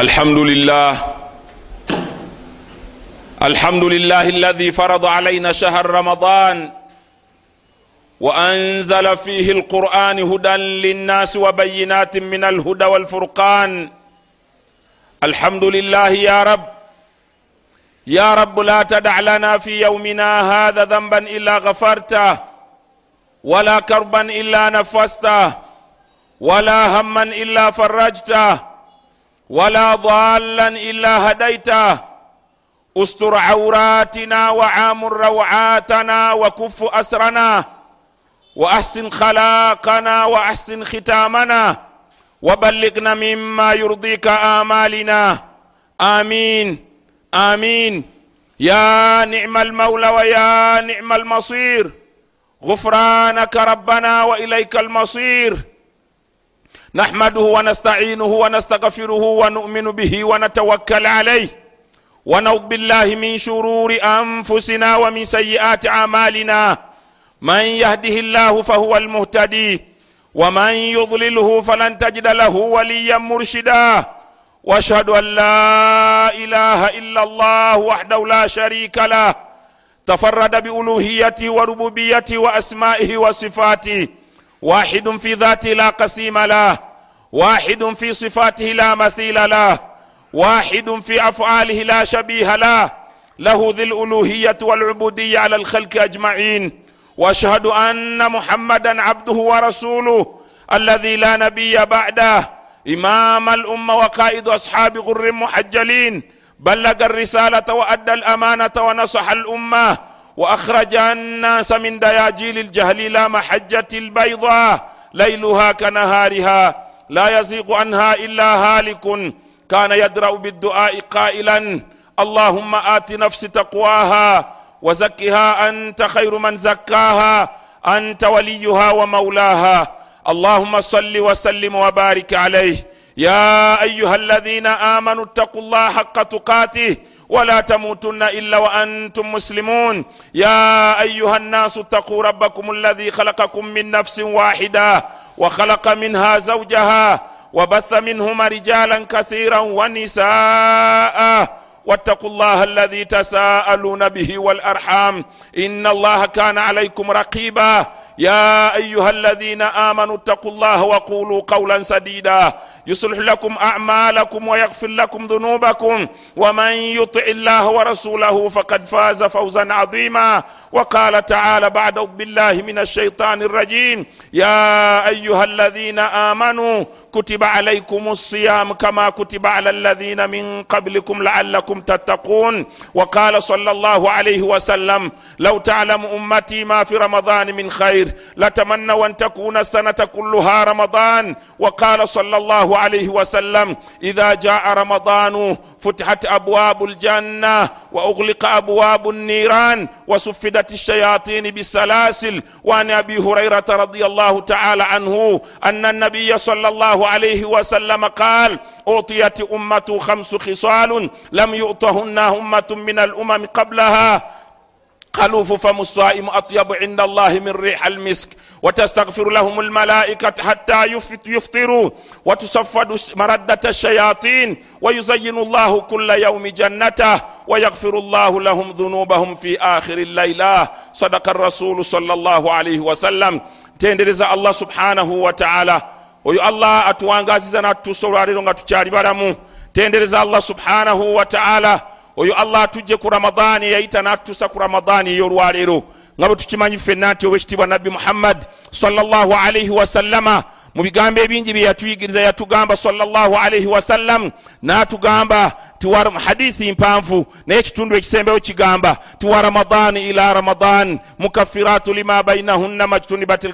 الحمد لله الحمد لله الذي فرض علينا شهر رمضان وانزل فيه القران هدى للناس وبينات من الهدى والفرقان الحمد لله يا رب يا رب لا تدع لنا في يومنا هذا ذنبا الا غفرته ولا كربا الا نفسته ولا هما الا فرجته ولا ضالا إلا هديته. استر عوراتنا وعامر روعاتنا وكف أسرنا وأحسن خلاقنا وأحسن ختامنا وبلغنا مما يرضيك آمالنا. آمين. آمين. يا نعم المولى ويا نعم المصير. غفرانك ربنا وإليك المصير. نحمده ونستعينه ونستغفره ونؤمن به ونتوكل عليه. ونعوذ بالله من شرور أنفسنا ومن سيئات أعمالنا. من يهده الله فهو المهتدي. ومن يضلله فلن تجد له وليا مرشدا. واشهد أن لا إله إلا الله وحده لا شريك له. تفرد بألوهيته وربوبيته وأسمائه وصفاته. واحد في ذاته لا قسيم له واحد في صفاته لا مثيل له واحد في افعاله لا شبيه له. له ذي الالوهيه والعبوديه على الخلق اجمعين واشهد ان محمدا عبده ورسوله الذي لا نبي بعده. امام الامه وقائد اصحاب غر محجلين. بلغ الرساله وادى الامانه ونصح الامه waakhraja annasa min dayajili ljahli ila mahajjati lbaida lailuha kanahariha la yaziqu anha illa halikun kana yadrau biduai qailan allahumma ati nafsi taqwaha وزكها انت خير من زكاها انت وليها ومولاها اللهم صل وسلم وبارك عليه يا ايها الذين امنوا اتقوا الله حق تقاته ولا تموتن إلا وأنتم مسلمون. يا أيها الناس اتقوا ربكم الذي خلقكم من نفس واحدة وخلق منها زوجها وبث منهما رجالا كثيرا ونساء. واتقوا الله الذي تساءلون به والأرحام. إن الله كان عليكم رقيبا. يا أيها الذين آمنوا اتقوا الله وقولوا قولا سديدا. يصلح لكم أعمالكم ويغفر لكم ذنوبكم. ومن يطع الله ورسوله فقد فاز فوزا عظيما. وقال تعالى بعد بالله من الشيطان الرجيم. يا أيها الذين آمنوا كتب عليكم الصيام كما كتب على الذين من قبلكم لعلكم تتقون. وقال صلى الله عليه وسلم لو تعلم أمتي ما في رمضان من خير لتمنوا أن تكون السنة كلها رمضان. وقال صلى الله الله عليه وسلم إذا جاء رمضان فتحت أبواب الجنة وأغلق أبواب النيران وسفدت الشياطين بالسلاسل وعن أبي هريرة رضي الله تعالى عنه أن النبي صلى الله عليه وسلم قال أعطيت أمة خمس خصال لم يؤتهن أمة من الأمم قبلها خلوف فم الصائم اطيب عند الله من ريح المسك وتستغفر لهم الملائكه حتى يفطروا وتصفد مرده الشياطين ويزين الله كل يوم جنته ويغفر الله لهم ذنوبهم في اخر الليله صدق الرسول صلى الله عليه وسلم tendereza allah subhanahu wataala oyo allah atuwangaziza natutusa olwaleero nga tukyali balamu tendereza allah subhanahu wataala oyo allah atujje ku ramadaani yayita n'atutuusa ku ramadaani ey'olwaleero nga bwe tukimanyi ffenna nti owekitiibwa nabbi muhammad sallallahu alaihi wasallama mu bigambo ebingi bye yatuyigiriza yatugamba sallallahu alaihi wasallam n'atugamba hadithi mpanvu naye ekitundu ekisembewo kigamba tiwa ramadaani ila ramadan mukaffiratu lima bainahunna majtunibat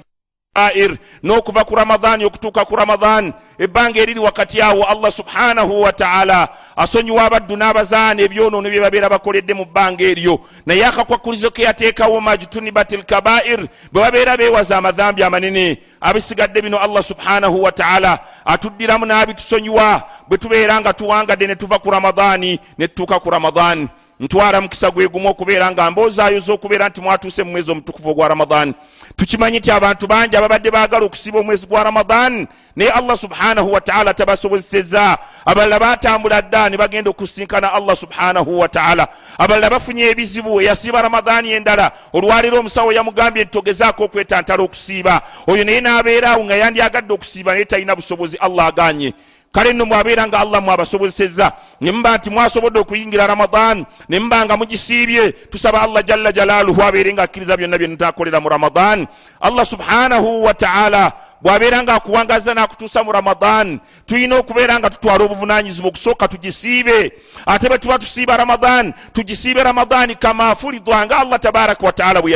air n'okuva ku ramadaani okutuuka ku ramadaani ebbanga eriri wakati awo allah subhanahu wataala asonyiwa abaddu n'abazaana ebyonoono bye babeera bakoledde mu bbanga eryo. Naye akakwakulizo ke yateekawo majtunibat lkabair bwe babeera beewaza amadhambi amanene abisigadde bino allah subhanahu wataala atuddiramu n'abitusonyiwa bwe tubeera nga tuwangadde ne tuva ku ramadaani ne tutuuka ku ramadaani ntwala mukisa gwe gumu okubeera nga mboozaayoza okubeera nti mwatuuse mu mwezi omutukuvu ogwa ramadan. Tukimanyi nti abantu bangi ababadde baagala okusiba omwezi gwa ramadan naye allah subhanahu wataala tabasobozeseza abalala batambula dda ne bagenda okusinkana allah subhanahu wataala abalala bafunye ebizibu eyasiiba ramadani endala. Olwaleero omusawo yamugambye nti togezaako okwetantala okusiiba. Oyo naye n'abeeraawo nga yandyagadde okusiiba naye talina busobozi allah aganye kale nno mwabeera nga allah mwabasobozesezza ne muba nti mwasobodde okuyingira ramadan ne muba nga mugisiibye. Tusaba allah jalla jalaaluhu abeere nga akkiriza byonna byenatakolera mu ramadan. Allah subhanahu wataala bwabeera nga akuwangaza nakutuusa mu ramadan. Tulina okubeera nga tutwala obuvunanyizibwa okusooka tugisiibe. Ate bwe tuba tusiiba ramadan tugisiibe ramadani kamafuridwa nga allah tabaraka wataala bwe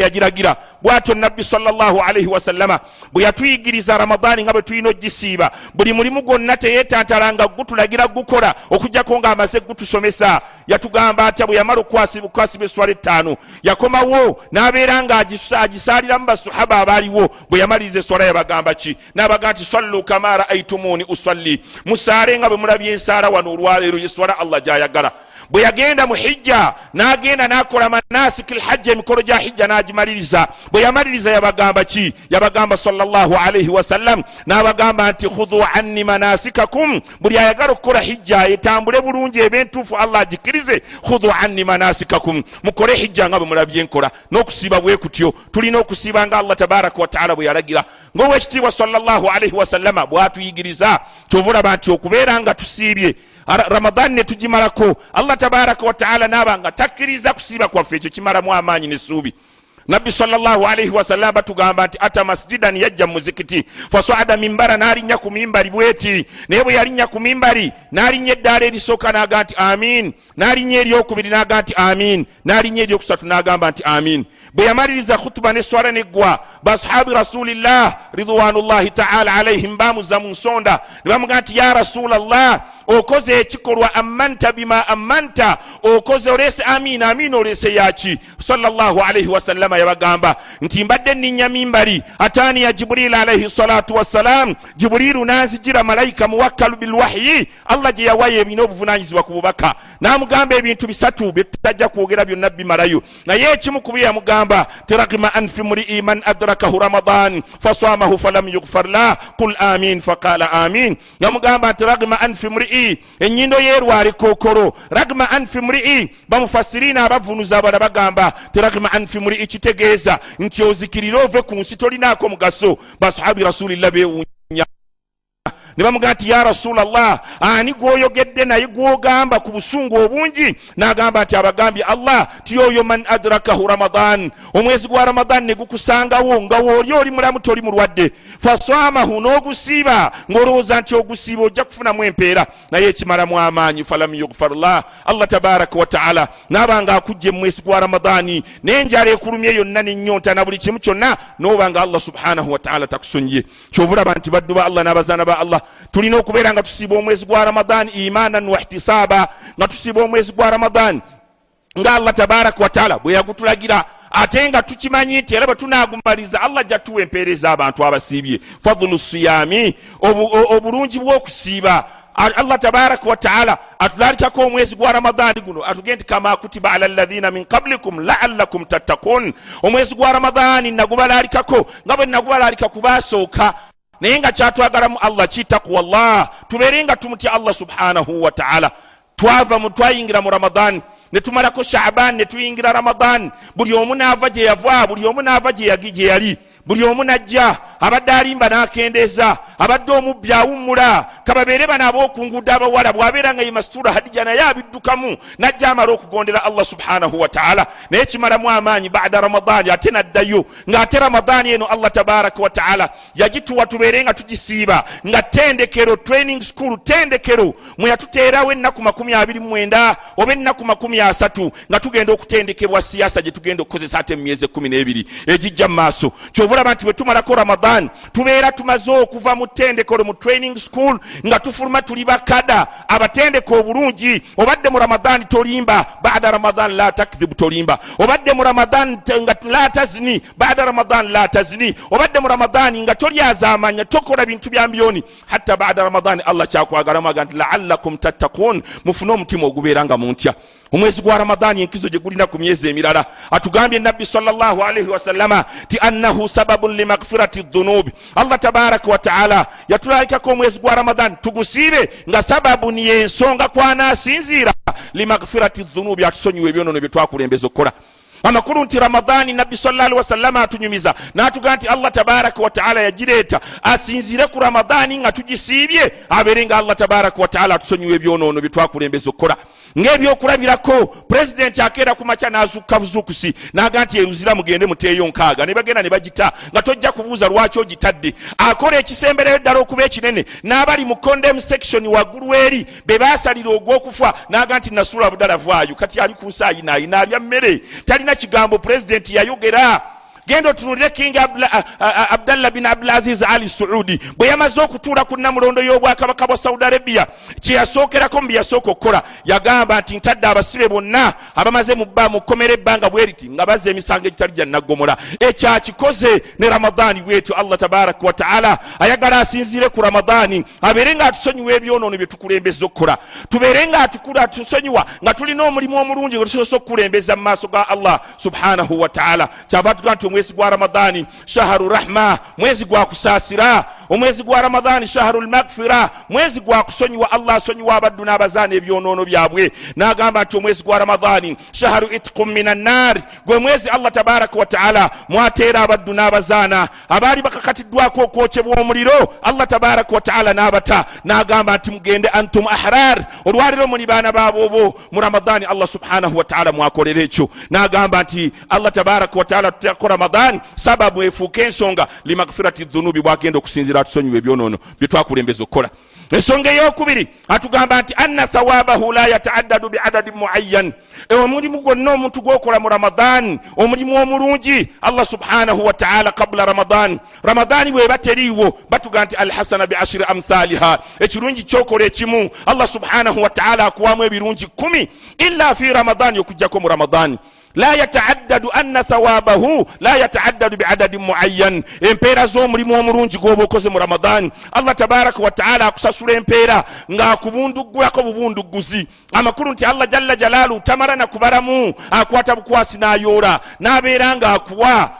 yagiragira. Bwatyo nabbi salaalaihi wasallama bwe yatuyigiriza ramadani nga bwe tulina ogisiiba. Buli mulimu gwonna teyeetantala nga gutulagira gukola okugjako ng'amaze gutusomesa. Yatugamba atya bwe yamala okukwasiba eswala ettaano. Yakomawo n'abeera nga agisaaliramu basahaba abaaliwo bwe yamaliriza eswala yabagamba ki? Nabaga nti sallu kama raaitumuni usalli. Musaale nga bwe mulabye ensaala wano olwaleero yeswala allah gyayagala bwe yagenda mu hijja n'agenda n'akola manasiki lhajja emikolo gya hijja n'agimaliriza. Bwe yamaliriza yabagamba ki? Yabagamba salaalaihi wasallam n'abagamba nti khudhu anni manasikakum buli ayagala okukola hijja etambule bulungi eba entuufu allah agikirize khudhu anni manasikakum mukole hijja nga bwe mulabye enkola. N'okusiiba bwe kutyo tulina okusiiba nga allah tabaraka wataala bwe yalagira. Ngaowekitiibwa salaalaihi wasallama bwatuyigiriza kyova olaba nti okubeera nga tusiibye ramadani netugimalako allah tabaraka wataala nabanga takkiriza kusiiba kwaffe ekyo kimalamu amaanyi nesuubi nabbi salaalaihi wasalama batugamba nti ata masjidan yajja muzikiti? Faswada mimbara nalinnya ku mimbari bweti. Naye bwe yalinnya ku mimbari nalinnya eddaala erisooka naga nti amin. Nalinnya eryokubiri naga nti amin. Nalinnya eryokusatu nagamba nti amin. Bwe yamaliriza khutuba neswala neggwa basahabi rasulillah ridwanullahi taala alaihim bamuza mu nsonda. Ne bamuga nti ya rasulallah okoze ekikolwa amanta bima amanta okoze olese amin amin olese yaki? Salaalaihi wasallama yabagamba nti mbadde nninya mimbari ataani ya jiburil alaihi salatu wassalam jiburiru nanzijira malayika muwakkalu bilwahyi allah gye yawayo ebina obuvunanyizibwa ku bubaka. Namugamba ebintu bisatu byetajja kwogera byonna bimalayo. Naye ekimu ku bye yamugamba tiragima anfi mrii man adrakahu ramadan faswamahu falam yughfar lah qul amin. Faqala amin. Yamugamba nti ragima anfi mrii. Enyindo yerwali kokoro ragima anfi mrii. Bamufasirina abavunuza abala bagamba tiragima anfi mrii kitegeeza nti ozikirire ove ku nsi tolinaako mugaso basahabi rasulillah bewunya ne bamugaa nti ya rasulllah ani gwoyogedde naye gwogamba ku busungu obungi? N'agamba nti abagambye allah tiyoyo man adrakahu ramadan. Omwezi gwa ramadan ne gukusangawo nga wooli oli mulamu toli mulwadde. Faswamahu n'ogusiiba ng'olowooza nti ogusiiba ojja kufunamu empeera. Naye ekimalamu amaanyi falam yugfar lah allah tabaraka wataala naabanga akujja emwezi gwa ramadani n'enjala ekulumye yonna nenyonta na buli kimu kyonna n'obanga allah subhanahu wataala takusonyiye. Kyovulaba nti baddu ba allah n'abazaana ba allah tulina okubeera nga tusiiba omwezi gwa ramadan imanan wahtisaaba nga tusiiba omwezi gwa ramadan. Nga allah tabaraka wataala bwe yagutulagira ate nga tukimanyi nti era bwe tunagumaliza allah jatuwa empeereza abantu abasiibye. Fadulu siyami obulungi bw'okusiiba. Allah tabaraka wataala atulalikako omwezi gwa ramadani guno atuge nti kama kutiba ala lahina min qablikum laalakum tattakun omwezi gwa ramadani nagubalalikako nga bwe nagubalalika kubasooka naye nga kyatwagalamu allah kitakuwa llah tubeere nga tumutya allah subhanahu wataala twava twayingira mu ramadani netumalako shaban netuyingira ramadan. Buli omu naava gye yava buli omu naava gye yali buli omu najja abadde alimba n'akendeeza abadde omubbi awummula kababeere bano ab'okunguudde abawala bw'abeera nga ye mastura hadija naye abiddukamu najja amala okugondera allah subhanahu wataala naye kimalamu amaanyi bada ramadaani ate naddayo ng'ate ramadaani eno allah tabaraka wataala yagituwa tubeere nga tugisiiba nga tendekero training school tendekero mwe yatuteerawo ennaku makumi abiri mwenda oba ennaku makumi asatu nga tugenda okutendekebwa siyasa gye tugenda okukozesa ate mu myezi ekumi n'ebiri egijja mu maaso kyovulaba nti bwe tumalako ramadan tubeera tumaze okuva mu ttendekero mu training school nga tufuluma tuli bakada. Abatendeke obulungi obadde mu ramadan tolimba bada ramadan la takdhibu tolimba. Obadde mu ramadan nga la tazini bada ramadan la tazini obadde mu ramadan nga tolyazamanya tokola bintu bya mbyoni. Hatta bada ramadan allah kyakwagalamu aga nti laalakum tattakun mufune omutima ogubeera nga muntya omwezi gwa ramadaani enkizo gye gulina ku myezi emirala atugambye nabbi salllahalaihi wasallama ti annahu sababun limagfirati dhunubi. Allah tabaraka wataala yatulalikako omwezi gwa ramadaani tugusiibe nga sababun yensonga kwanaasinziira limagfirati dhunubi atusonyiwa ebyonoono bye twakulembeza okukola. Amakulu nti ramadaani nabbi salli wasallama atunyumiza natugaa nti allah tabaraka wataala yagireeta asinzire ku ramadaani nga tugisiibye abeere nga allah tabaraka wataala atusonyiwa ebyonoono bye twakulembeza okukola ngaebyokulabirako pulezidenti akeera ku maca nazuuka buzuukusi naga nti eruzira mugende muteeyo nkaaga ne bagenda ne bagita nga tojja kubuuza lwaki ogitadde. Akola ekisembereyo ddala okuba ekinene. N'abali mu condem section waggulu eri be basalira ogw'okufa naga nti nasula budala vaayo kati ali ku nsaayinaayina alya mmere. Talina kigambo pulezidenti yayogera genda otunulire king abdallah bin abdulaziz ali suudi. Bwe yamaze okutuula ku namulondo y'obwakabaka bwa saudi arabia kyeyasookerako mu byeyasooka okukola yagamba nti ntadde abasibe bonna abamaze mu kkomera ebbanga bweriti nga bazza emisango egitali gya naggomola ekyakikoze ne ramadaani bwetyo allah tabaraka wataala ayagala asinziire ku ramadaani abeere nga atusonyiwa ebyonoono bye tukulembeza okukola. Tubeere nga atusonyiwa nga tulina omulimu omulungi gwe tusobosa okukulembeza mu maaso ga allah subhanahu wataala kyava tugaa nti omwezi gwa ramadaani shaharu rahma mwezi gwa kusaasira omwezi gwa ramadaani shaharu lmagfira mwezi gwa kusonyiwa allah asonyiwa abaddu n'abazaana ebyonoono byabwe. N'agamba nti omwezi gwa ramadaani shaharu itqum min annaari gwe mwezi allah tabaraka wataala mwateera abaddu n'abazaana. Abaali bakakatiddwako okwokyebwa omuliro allah tabaraka wataala n'abata. N'agamba nti mugende antum ahrar olwaliro muli baana baboobo mu ramadaani allah subhanahu wataala mwakolera ekyo. N'agamba nti allah tabaraka wataala tutako ramadan sababu efuuka ensonga limagfirati dhunubi bwagenda okusinzira atusonyiwa ebyonoono bye twakulembeza okukola. Ensonga eyokubiri atugamba nti anna thawabahu la yataaddadu biadadin muayyan. Omulimu gwonna omuntu gwokola mu ramadan omulimu omulungi allah subhanahu wataala qabula ramadan ramadani bweba teriiwo batuga nti alhasana biashiri amthaliha. Ekirungi kyokola ekimu allah subhanahu wataala akuwamu ebirungi kumi illa fi ramadani okujjako mu ramadani la yataaddadu anna thawabahu la yataaddadu biadadin muayyan. Empeera z'omulimu omulungi gwoba okoze mu ramadaani allah tabaraka wataala akusasula empeera ng'akubunduggulako bubunduguzi amakulu nti allah jalla jalaalu tamala nakubalamu akwata bukwasi n'ayoola n'abeera ng'akuwa.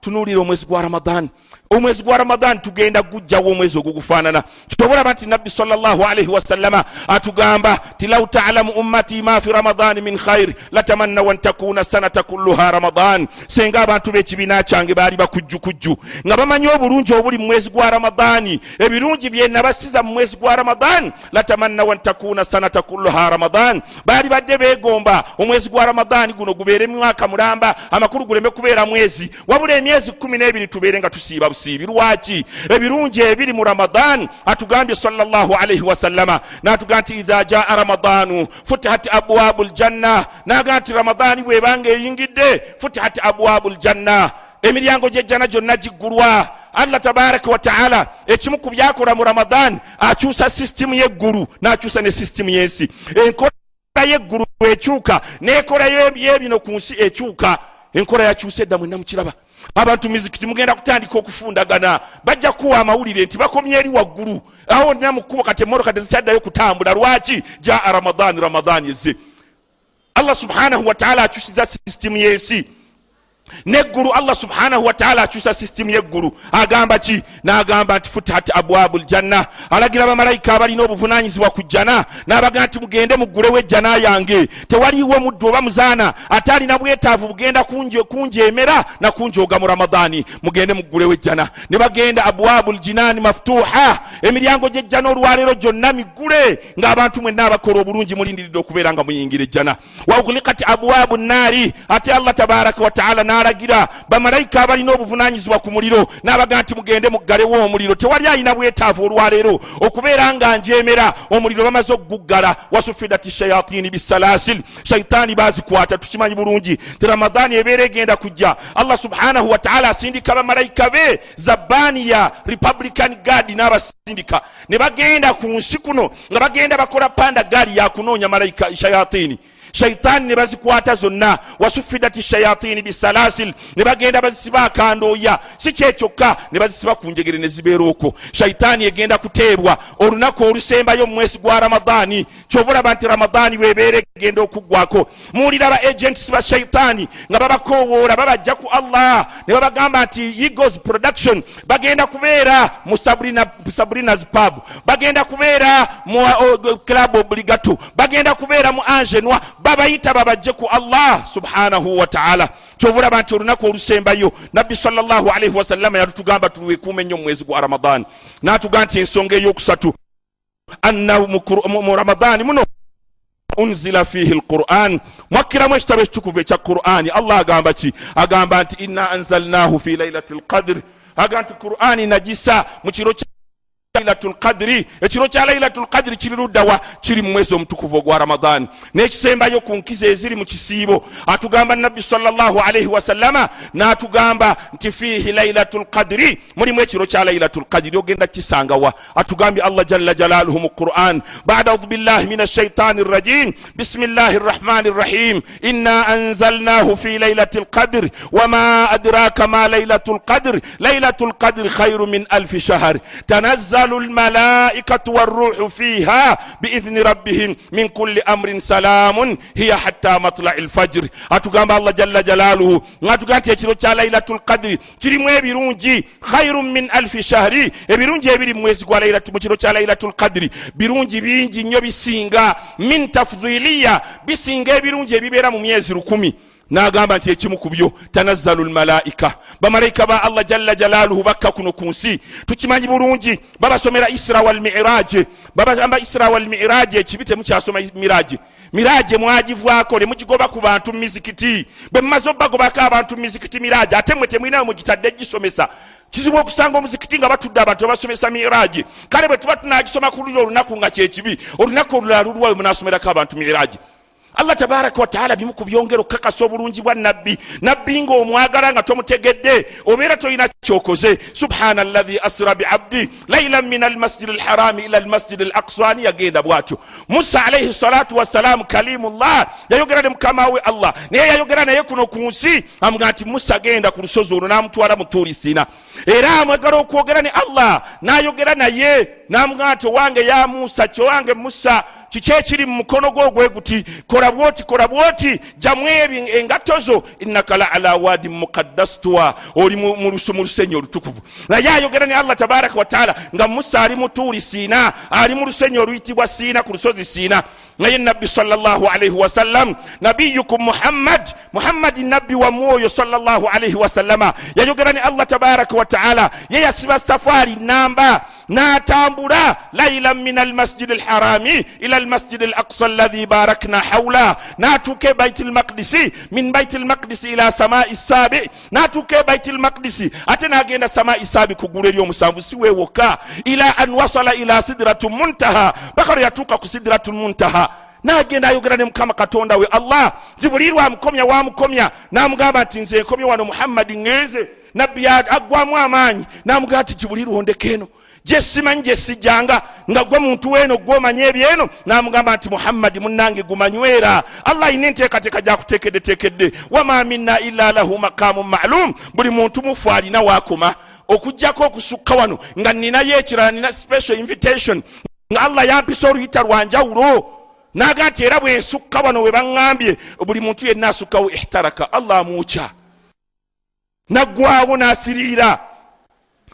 Tunuulira omwezi gwa ramadaani omwezi gwa ramadaani tugenda gujjawo omwezi ogugufaanana. Kitobolaba nti nabbi salllahalaihi wasallama atugamba ti lau talamu ummati ma fi ramadani min khairi latamannaw an takuna sanata kulluha ramadan. Senga abantu b'ekibiina kyange baali bakujjukujju. Nga bamanyi obulungi obuli mu mwezi gwa ramadaani ebirungi byenabasiza mu mwezi gwa ramadaani latamannaw an takuna sanata kulluha ramadan. Baali badde beegomba omwezi gwa ramadaani guno gubeere mwaka mulamba amakulu guleme kubeera mwezi. Wabula emyezi kumi n'ebiri tubeere nga tusiiba busiibi lwaki ebirungi ebiri mu ramadan atugambye salllahalaihi wasallama natuga nti idha jaa ramadanu futihat abwabu ljanna naga nti ramadani bwebanga eyingidde futihat abwabu ljanna emiryango gyejjana gyonna giggulwa. Allah tabaraka wataala ekimu ku byakola mu ramadan akyusa sisitimu yeggulu n'akyusa ne sisitimu y'ensi. Enkola yeggulu ekyuka n'ekola yebino ku nsi ekyuka enkola yakyusa edda mwenna mukiraba abantu mizikiti mugenda kutandika okufundagana bajja kuwa amawulire nti bakomye eri waggulu. Awo nina mukubo kati emmotoka tezikyaddayo kutambula lwaki? Jaa ramadaani ramadaani eze allah subhanahu wataala akyusiza sisitimu y'ensi neggulu allah subhanahu wataala akyusa sisitimu yeggulu. Agamba ki? N'agamba nti futihat abwabu ljanna alagira bamalayika abalina obuvunanyizibwa ku jjana n'abaga nti mugende muggulewo ejjana yange. Tewaliiwo muddu oba muzaana. Ate alina bwetaavu bugenda kunjeemera nakunjooga mu ramadaani mugende muggulewo ejjana ne bagenda abwabu ljinaani mafutuha emiryango gy'ejjana olwaleero gyonna miggule ng'abantu mwenna abakola obulungi mulindiridde okubeera nga muyingira ejjana waughlikat abwabu nnaari ate allah tabaraka wataala n'alagira. Bamalayika abalina obuvunanyizibwa ku muliro n'abaga nti mugende muggalewo omuliro. Tewali alina bwetaavu olwaleero okubeera nga njemera omuliro bamaze okuguggala wasufidati shayatini bisalasil. Shaitaani bazikwata tukimanyi bulungi. Ti ramadaani ebeera egenda kujja. Allah subhanahu wataala asindika bamalayika be. Zabaniya republican guard n'abasindika. Ne bagenda ku nsi kuno nga bagenda bakola panda gaali yakunoonya malayika shayatini shaitaani ne bazikwata zonna. Wasufidati shayatini bisalasil. Ne bagenda bazisiba akandooya. Si kyekyokka ne bazisiba ku njegere ne zibeera okwo. Shaitaani egenda kuteebwa. Olunaku olusembayo mu mwezi gwa ramadaani kyobulaba nti ramadaani webeera egenda okuggwako. Muwulira ba agents ba shaitaani nga babakowoola babajja ku allah. Ne babagamba nti eagles production bagenda kubeera mu sabrina, sabrinas pub. Bagenda kubeera mu uh, club obligato bagenda kubeera mu angenoi babayita babajje ku allah subhanahu wataala kyobulaba nti olunaku olusembayo nabbi salllahu alaihi wasallama yatutugamba tulwekuuma ennyo mu mwezi gwa ramadaani n'atugamba nti ensonga eyokusatu anna mu ramadaani muno unzila fihi lquran. Mwakkiramu ekitabo ekitukuvu ekya qurani. Allah agamba ki? Agamba nti inna anzalnahu fi lailati lqadiri agamba nti qurani nagisa mu kiro lailatul qadiri ekiro kya lailatul qadiri kiri luddawa kiri mu mwezi omutukuvu ogwa ramadaani n'ekisembayo ku nkizo eziri mu kisiibo atugamba nabbi salllahu alaihi wasallama n'atugamba nti fiihi lailatul qadiri mulimu ekiro kya lailatul qadiri ogenda kisangawa atugambye allah jalla jalaluhu mu quran bada audu billahi min ashaitani rrajim bismillahi rrahmani rrahim inna anzalnahu fi lailati lqadr wama adraka ma lailatu lqadr lailatu lqadri khairu min alfi shahr tanazzalu تنزل الملائكة والروح فيها بإذن ربهم من كل أمر سلام. هي حتى مطلع الفجر. أتقام الله جل جلاله. nga nti ekiro kya lailatu lkadiri kirimu ebirungi khairun min alfi shahri ebirungi ebiri mumwezi gwa mu kiro kya lailatu lkadiri birungi bingi nnyo bisinga min tafdiliya bisinga ebirungi ebibeera mu myezi lukumi n'agamba nti ekimu ku byo tanazzalu lmalaika bamalayika ba allah jalla jalaaluhu bakka kuno ku nsi. Tukimanyi bulungi babasomera isra walmiraje babagamba isra walmiraje ekibi temukyasoma miraje miraje mwagivaako ne mugigoba ku bantu mumizikiti bwe mumaze obbagobako abantu mumizikiti miraje ate mwe temwinayo mugitadde gisomesa kizibu okusanga omuzikiti nga batudde abantu babasomesa miraje kale bwe tuba tunagisoma ku luli olunaku nga kyekibi olunaku olulala lulwayo munasomerako abantu miraje allah tabaraka wataala bimu ku byongera okukakasa obulungi bwa nabbi nabbi ngaomwagala nga tomutegedde obeera tolina kyokoze. Subhana allahi asra biabdi lailan min almasjidi alharami ila almasjidi al aksani yagenda bwatyo. Musa alaihi salatu wassalamu kalimullah yayogera ne mukama we allah. Naye yayogera naye kuno ku nsi amuga nti musa genda ku lusozi olwo namutwala mu turi sina. Era amwagala okwogera ne allah nayogera naye namuga nti owange ya musa kyowange musa kiki ekiri mu mukono gwo ogwe guti kola bwoti kola bwoti jamu engatto zo innaka la ala wadi mukaddasitwa oli mu lusenyi olutukuvu. Naye ayogera ne allah tabaraka wataala nga musa ali mu tuuri siina ali mu lusenyi oluyitibwa siina ku lusozi siina. Naye nabbi salllah alaihi wasallam nabiyukum muhammad muhammadi nabbi wamu oyo salllah alaihi wasallama yayogera ne allah tabaraka wataala ye yasiba safaari namba n'atambula lailan min almasjidi alharami ila almasjidi alaqsa alladhi barakna hawla. N'atuuka e baiti lmaqdisi min baiti lmaqdisi ila samai sabi. N'atuuka e baiti lmaqdisi ate n'agenda samai sabi ku ggulu eryomusanvu si weewoka ila an wasala ila sidratu muntaha. Bakalo yatuuka ku sidratu muntaha. Nagenda ayogera ne mukama katonda we allah nti buli lwamukomya wamukomya namugamba nti nze nkomye wano muhammadi ŋŋenze nabbi aggwamu amaanyi. Namugamba nti kibuli lwondeka eno gyesimanyi gyesijjanga nga gwe muntu weeno gwomanya ebyeno namugamba nti muhammadi munange gumanywera. Allah ayina enteekateeka gyakuteekeddeteekedde wama minna illa lahu maqamu malum buli muntu mufu alina wakoma okugjako okusukka wano nga ninayo ekirala nina special invitation. Nga allah yampisa oluyita lwanjawulo naga nti era bwensukka wano we baŋŋambye buli muntu yenna asukkawo ihtaraka allah amuukya. Naggwawo n'asiriira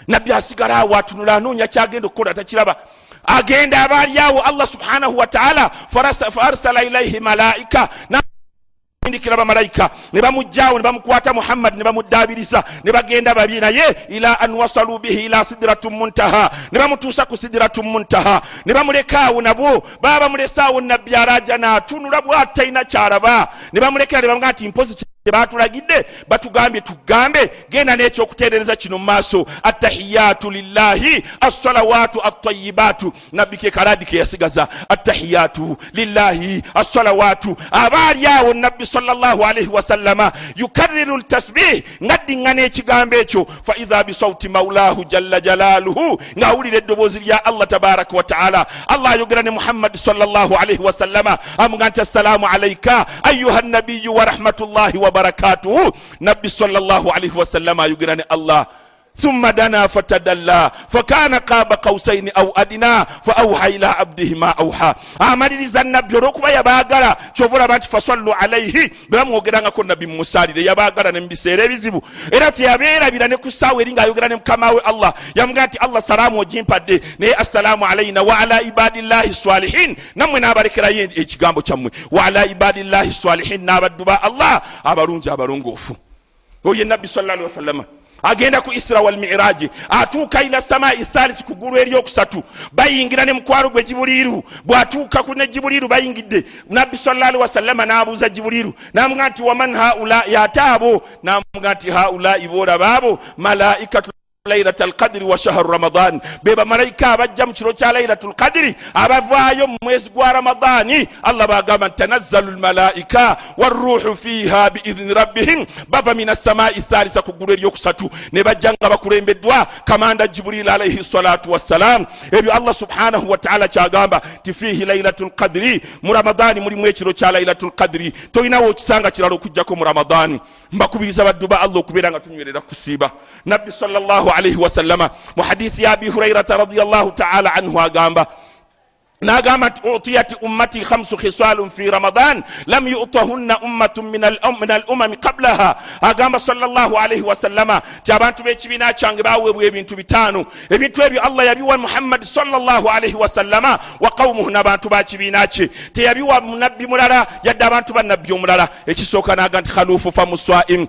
nabbi asigala awo atunula anoonya kyagenda okukola takiraba. Agenda abaali awo allah subhanahu wataala faarsala ilaihi malaika indikira bamalayika ne bamugjawo ne bamukwata muhammadi ne bamuddaabiriza ne bagenda babi naye ila an wasalu bihi ila sidiratu muntaha. Ne bamutuusa ku sidiratu muntaha. Ne bamulekaawo nabwo baba bamulesaawo nabbi alaja naatunula bwatalina kyalaba. Ne bamulekera ne bamuga nti mpozi tebatulagidde batugambye tugambe genda n'ekyokuteerereza kino mu maaso. Attahiyatu lillahi assalawatu attayibatu nabbi ke kaladi ke yasigaza attahiyatu lillahi assalawatu. Abaali awo nabbi salaalaihi wasallama yukarriru ltasbih ng'addiŋŋana ekigambo ekyo. Fa idha bisauti maulahu jalla jalaaluhu ng'awulira eddoboozi lya allah tabaraka wataala allah ayogera ne muhammadi salaalaihi wasallama amuga nti assalaamu alaika ayuha nabiyu wa rahmatullahi wa barakatuhu nabbi salaalaihi wasallama ayogera ne allah thumma dana fatadalla fakana kaba kausaini au adina faauha ila abdihi ma auha amaliriza nabbi olwokuba yabaagala kyovulaba nti fasallu alaihi bebamwogerangako nabbi mumusalire yabaagala nemubiseera ebizibu era teyabeerabira ne ku ssaawa eri ngaayogera ne mukamawe allah yamugaa nti allah salaamu ogimpadde naye assalaamu alaina waala ibadillahi salihin nammwe n'abalekerayo ekigambo kyammwe waala ibadillahi salihin n'abaddu ba allah abalungi abalongoofu oyo nabbi sallla alihi wasallama agenda ku isra walmiraji atuuka ila samai thalisi ku ggulu eryokusatu. Bayingira ne mukwalo gwe jibuliru bwatuuka ne jibuliru bayingidde nabbi salali wasallama n'abuuza jibuliru namuga nti waman haulai ate abo namuga nti haulai boolaba abo malaikatu lailata alqadiri wa shahru ramadan. Be bamalayika abajja mu kiro kya lailatu lqadiri abavaayo mu mwezi gwa ramadani allah bagamba tanazzalu lmalaika waruuhu fiha biidini rabbihim. Bava min assamai thalitha ku ggulu eryokusatu. Ne bajja nga bakulembeddwa kamanda jiburil alaihi salatu wassalam ebyo allah subhanahu wataala kyagamba ti fihi lailatu lqadiri mu ramadani mulimu ekiro kya lailatu lqadiri tolinawo okisanga kirala okugjako mu ramadani mbakubiriza baddu ba allah okubeera nga tunywerera kusiiba nabbi sallallahu alaihi wasallama mu hadithi ya abi hurairata radiallahu taala anhu agamba nagamba nti utiyat ummati khamsu khisalun fi ramadan lam yutahunna ummatun min alumami qablaha. Agamba sallallahu alaihi wasallama ti abantu b'ekibiina kyange baweebwa ebintu bitaano. Ebintu ebyo allah yabiwa muhammadi sallallahu alaihi wasallama wa qaumuhu n'abantu ba kibiina kye. Teyabiwa munabbi mulala yadde abantu bannabbi omulala. Ekisooka naga nti khalufu famuswaim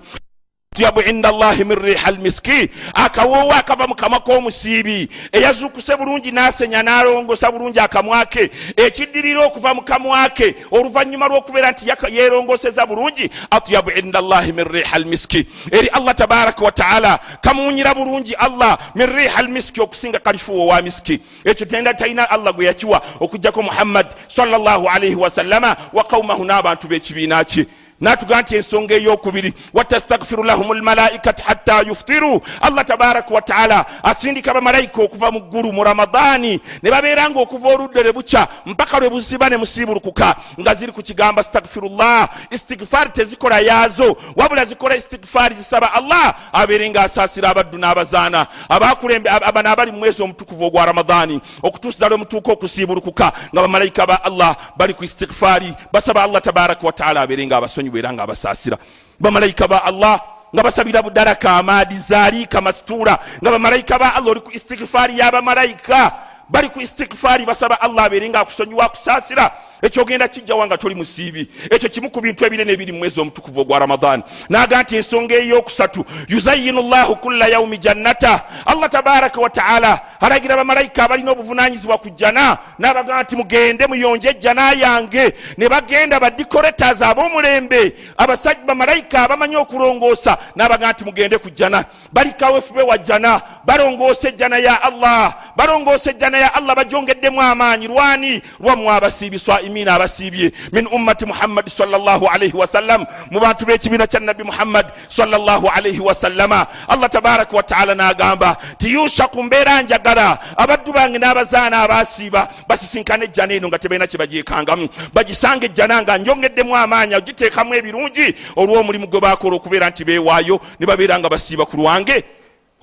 tyabu inda llahi min riha almiski akawoowo akava mu kamwa k'omusiibi. Eyazuukuse bulungi n'asenya n'alongosa bulungi akamwa ke. Ekiddirira okuva mu kamwa ke oluvannyuma lw'okubeera nti yeerongoseza bulungi atyabu inda llahi min riha almiski eri allah tabaraka wataala kamuwunyira bulungi allah min riha almiski okusinga kalifuwa wa miski. Ekyo tenda talina allah gwe yakiwa okugjako muhammad sallallahu alaihi wasallama wa qaumahu n'abantu b'ekibiina kye natugaa nti ensonga eyokubiri watastagfiru lahum lmalaikati hatta yuftiru. Allah tabaraka wataala asindika bamalayika okuva mu ggulu mu ramadaani ne babeera nga okuva oludde lwe bukya mpaka lwe buziba ne musiibulukuka nga ziri ku kigamba stagfirullah istigfaari tezikola yaazo wabula zikola istigfaari zisaba allah abeere nga asaasira abaddu n'abazaana abano abali mu mwezi omutukuvu ogwa ramadaani okutuusiza lwe mutuuka okusiibulukuka nga bamalayika ba allah bali ku istigfaari basaba allah tabaraka wataala abeere nga abasonyiwa era nga abasaasira. Bamalayika ba allah nga basabira budaraka amaadi zaaliika masituura nga bamalayika ba allah oli ku istigfaari y'abamalayika bali ku istigfaari basaba allah abeere nga akusonyiwa akusaasira ekyogenda kijjawa nga toli musiibi ekyo kimu ku bintu ebinene ebiri mu mwezi omutukuvu ogwa ramadan. Naga nti ensonga eyokusatu yuzayinu llahu kulla yaumi jannata. Allah tabaraka wataala alagira bamalayika abalina obuvunanyizibwa ku jjana nabagamba nti mugende muyonje ejjana yange. Ne bagenda badikoretas ab'omulembe abasajja bamalayika abamanyi okulongoosa nabagamba nti mugende ku jjana. Balikawefube wa jjana balongoosa ejjana ya allah balongoosa ejjana ya allah bajongeddemu amaanyi lwani lwammwe abasiibiswa imina abasiibye min ummati muhammadi sallallahu alaihi wasallam mu bantu b'ekibiina kya nabbi muhammad sallallahu alaihi wasallama allah tabaraka wataala n'agamba tiyushaku mbeera njagala. Abaddu bange n'abazaana abasiiba basisinkana ejjana eno nga tebalina kye bagyekangamu bagisanga ejjana nga njongeddemu amaanyi ogiteekamu ebirungi olw'omulimu gwe bakola okubeera nti beewaayo ne babeera nga basiiba ku lwange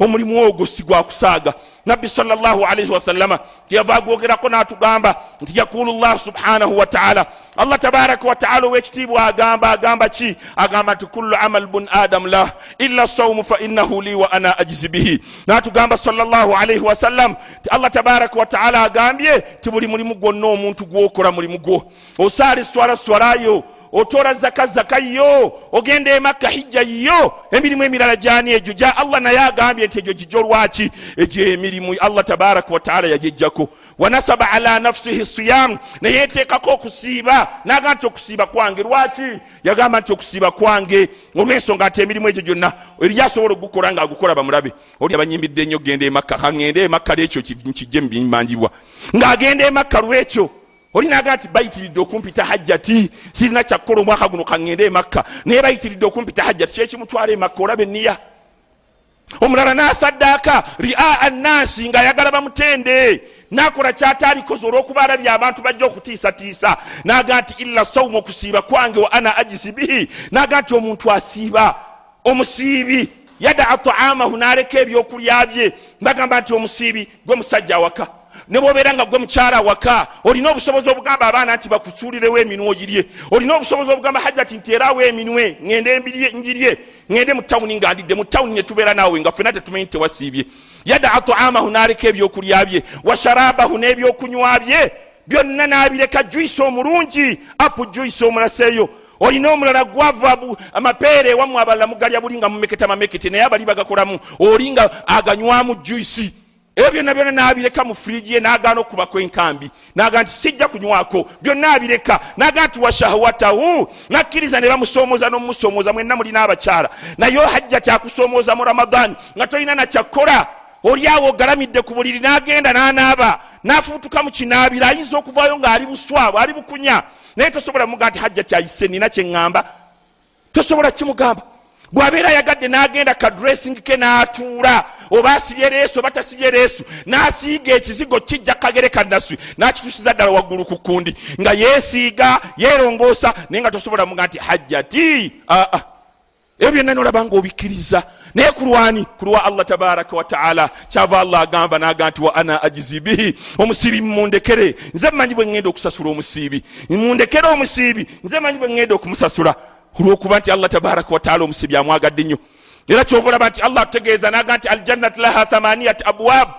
omulimu ogwo si gwakusaaga nabbi salaalaihi wasallama tiyava agwogerako n'atugamba nti yakulu llah subhanahu wataala allah tabaraka wataala owekitiibwa agamba agamba ki? Agamba nti kullu amal bun adamu lah illa saumu fa innahu li wa ana ajizi bihi. N'atugamba salaalaihi wasallam ti allah tabaraka wataala agambye ti buli mulimu gwonna omuntu gwokola mulimu gwo. Osaali swala swalayo otola zaka zaka yo. Ogenda emakka hijja yo. Emirimu emirala gyani egyo gya allah naye agambye nti egyo gijjo lwaki? Egyo emirimu allah tabaraka wataala yagijjako. Wanasaba ala nafsihi siyam. Neyeteekako okusiiba. Naga nti okusiiba kwange lwaki? Yagamba nti okusiiba kwange. Olwensonga ati emirimu egyo gyonna eri asobola ogukola nga agukola bamulabe oli abanyimbidde ennyo genda emakka kangende emakka lwekyo kijje mubimanjibwa ng'agenda emakka lwekyo olinaga nti bayitiridde okumpita hajjati. Sirina kyakkola omwaka guno kaŋŋende emakka naye bayitiridde okumpita hajjati kyekimutwala emakka olaba enniya omulala n'asaddaaka ria annansi ng'ayagala bamutende. Nakola kyataalikoze olw'okuba alabye abantu bajja okutiisatiisa. Naga nti illa sawumu okusiiba kwange wa ana ajisi bihi. Naga nti omuntu asiiba omusiibi. Yadaa taamahu n'aleka ebyokulya bye. Bagamba nti omusiibi gwe musajja awaka ne bwobeera nga gwe mukyala waka olina obusobozi obugamba abaana nti bakusuulirewo eminwe ogirye. Olina obusobozi obugamba hajjati nteerawo eminwe ŋende njirye ŋende mu tawuni nga ndidde mu tawuni ne tubeera naawe nga fena tetumanyi tewasiibye. Yadaa taamahu n'aleka ebyokulya bye wa sharabahu n'ebyokunywa bye byonna n'abireka juisi omulungi apu juisi omulaseeyo. Olina omulala gwava amapeera ewamu abalala mugalya buli nga mumeketa mamekete naye abali bagakolamu oli nga aganywamu juisi ebyo byonna byonna n'abireka mu firiji ye n'agaana okubako enkambi. N'aga nti sijja kunywako byonna abireka. N'aga nti washahwatahu nakkiriza ne bamusoomooza n'omusoomooza mwenna mulina abakyala naye hajja kyakusoomooza mu ramadaani nga tolina nakyakkola oli awo ogalamidde ku buliri n'agenda n'anaaba. N'afubutuka mu kinaabiro ayinza okuvaayo ng'ali buswabu ali bukunya. Naye tosobola muga nti hajja kyayise nina kyeŋŋamba tosobola kimugamba bw'abeera ayagadde n'agenda kadressing ke n'atuula oba asibye leesu oba tasibye leesu n'asiiga ekizigo kijja kagere kanaswi n'akitusiza ddala waggulu ku kundi nga yeesiiga yeerongoosa naye nga tosobola muga nti hajjati aa ebyo byonna nolaba ngaobikkiriza naye kulwani kulwa allah tabaraka wataala kyava allah agamba naga nti wa ana ajizi bihi? Omusiibi mundekere. Nze mmanyi bwe ŋŋenda okusasula omusiibi. Mundekere omusiibi. Nze manyi bwe ŋŋenda okumusasula. Olwokuba nti allah tabaraka wataala omusiibi amwagadde nnyo era kyova olaba nti allah atutegeeza naga nti aljannat laha thamaniyat abwab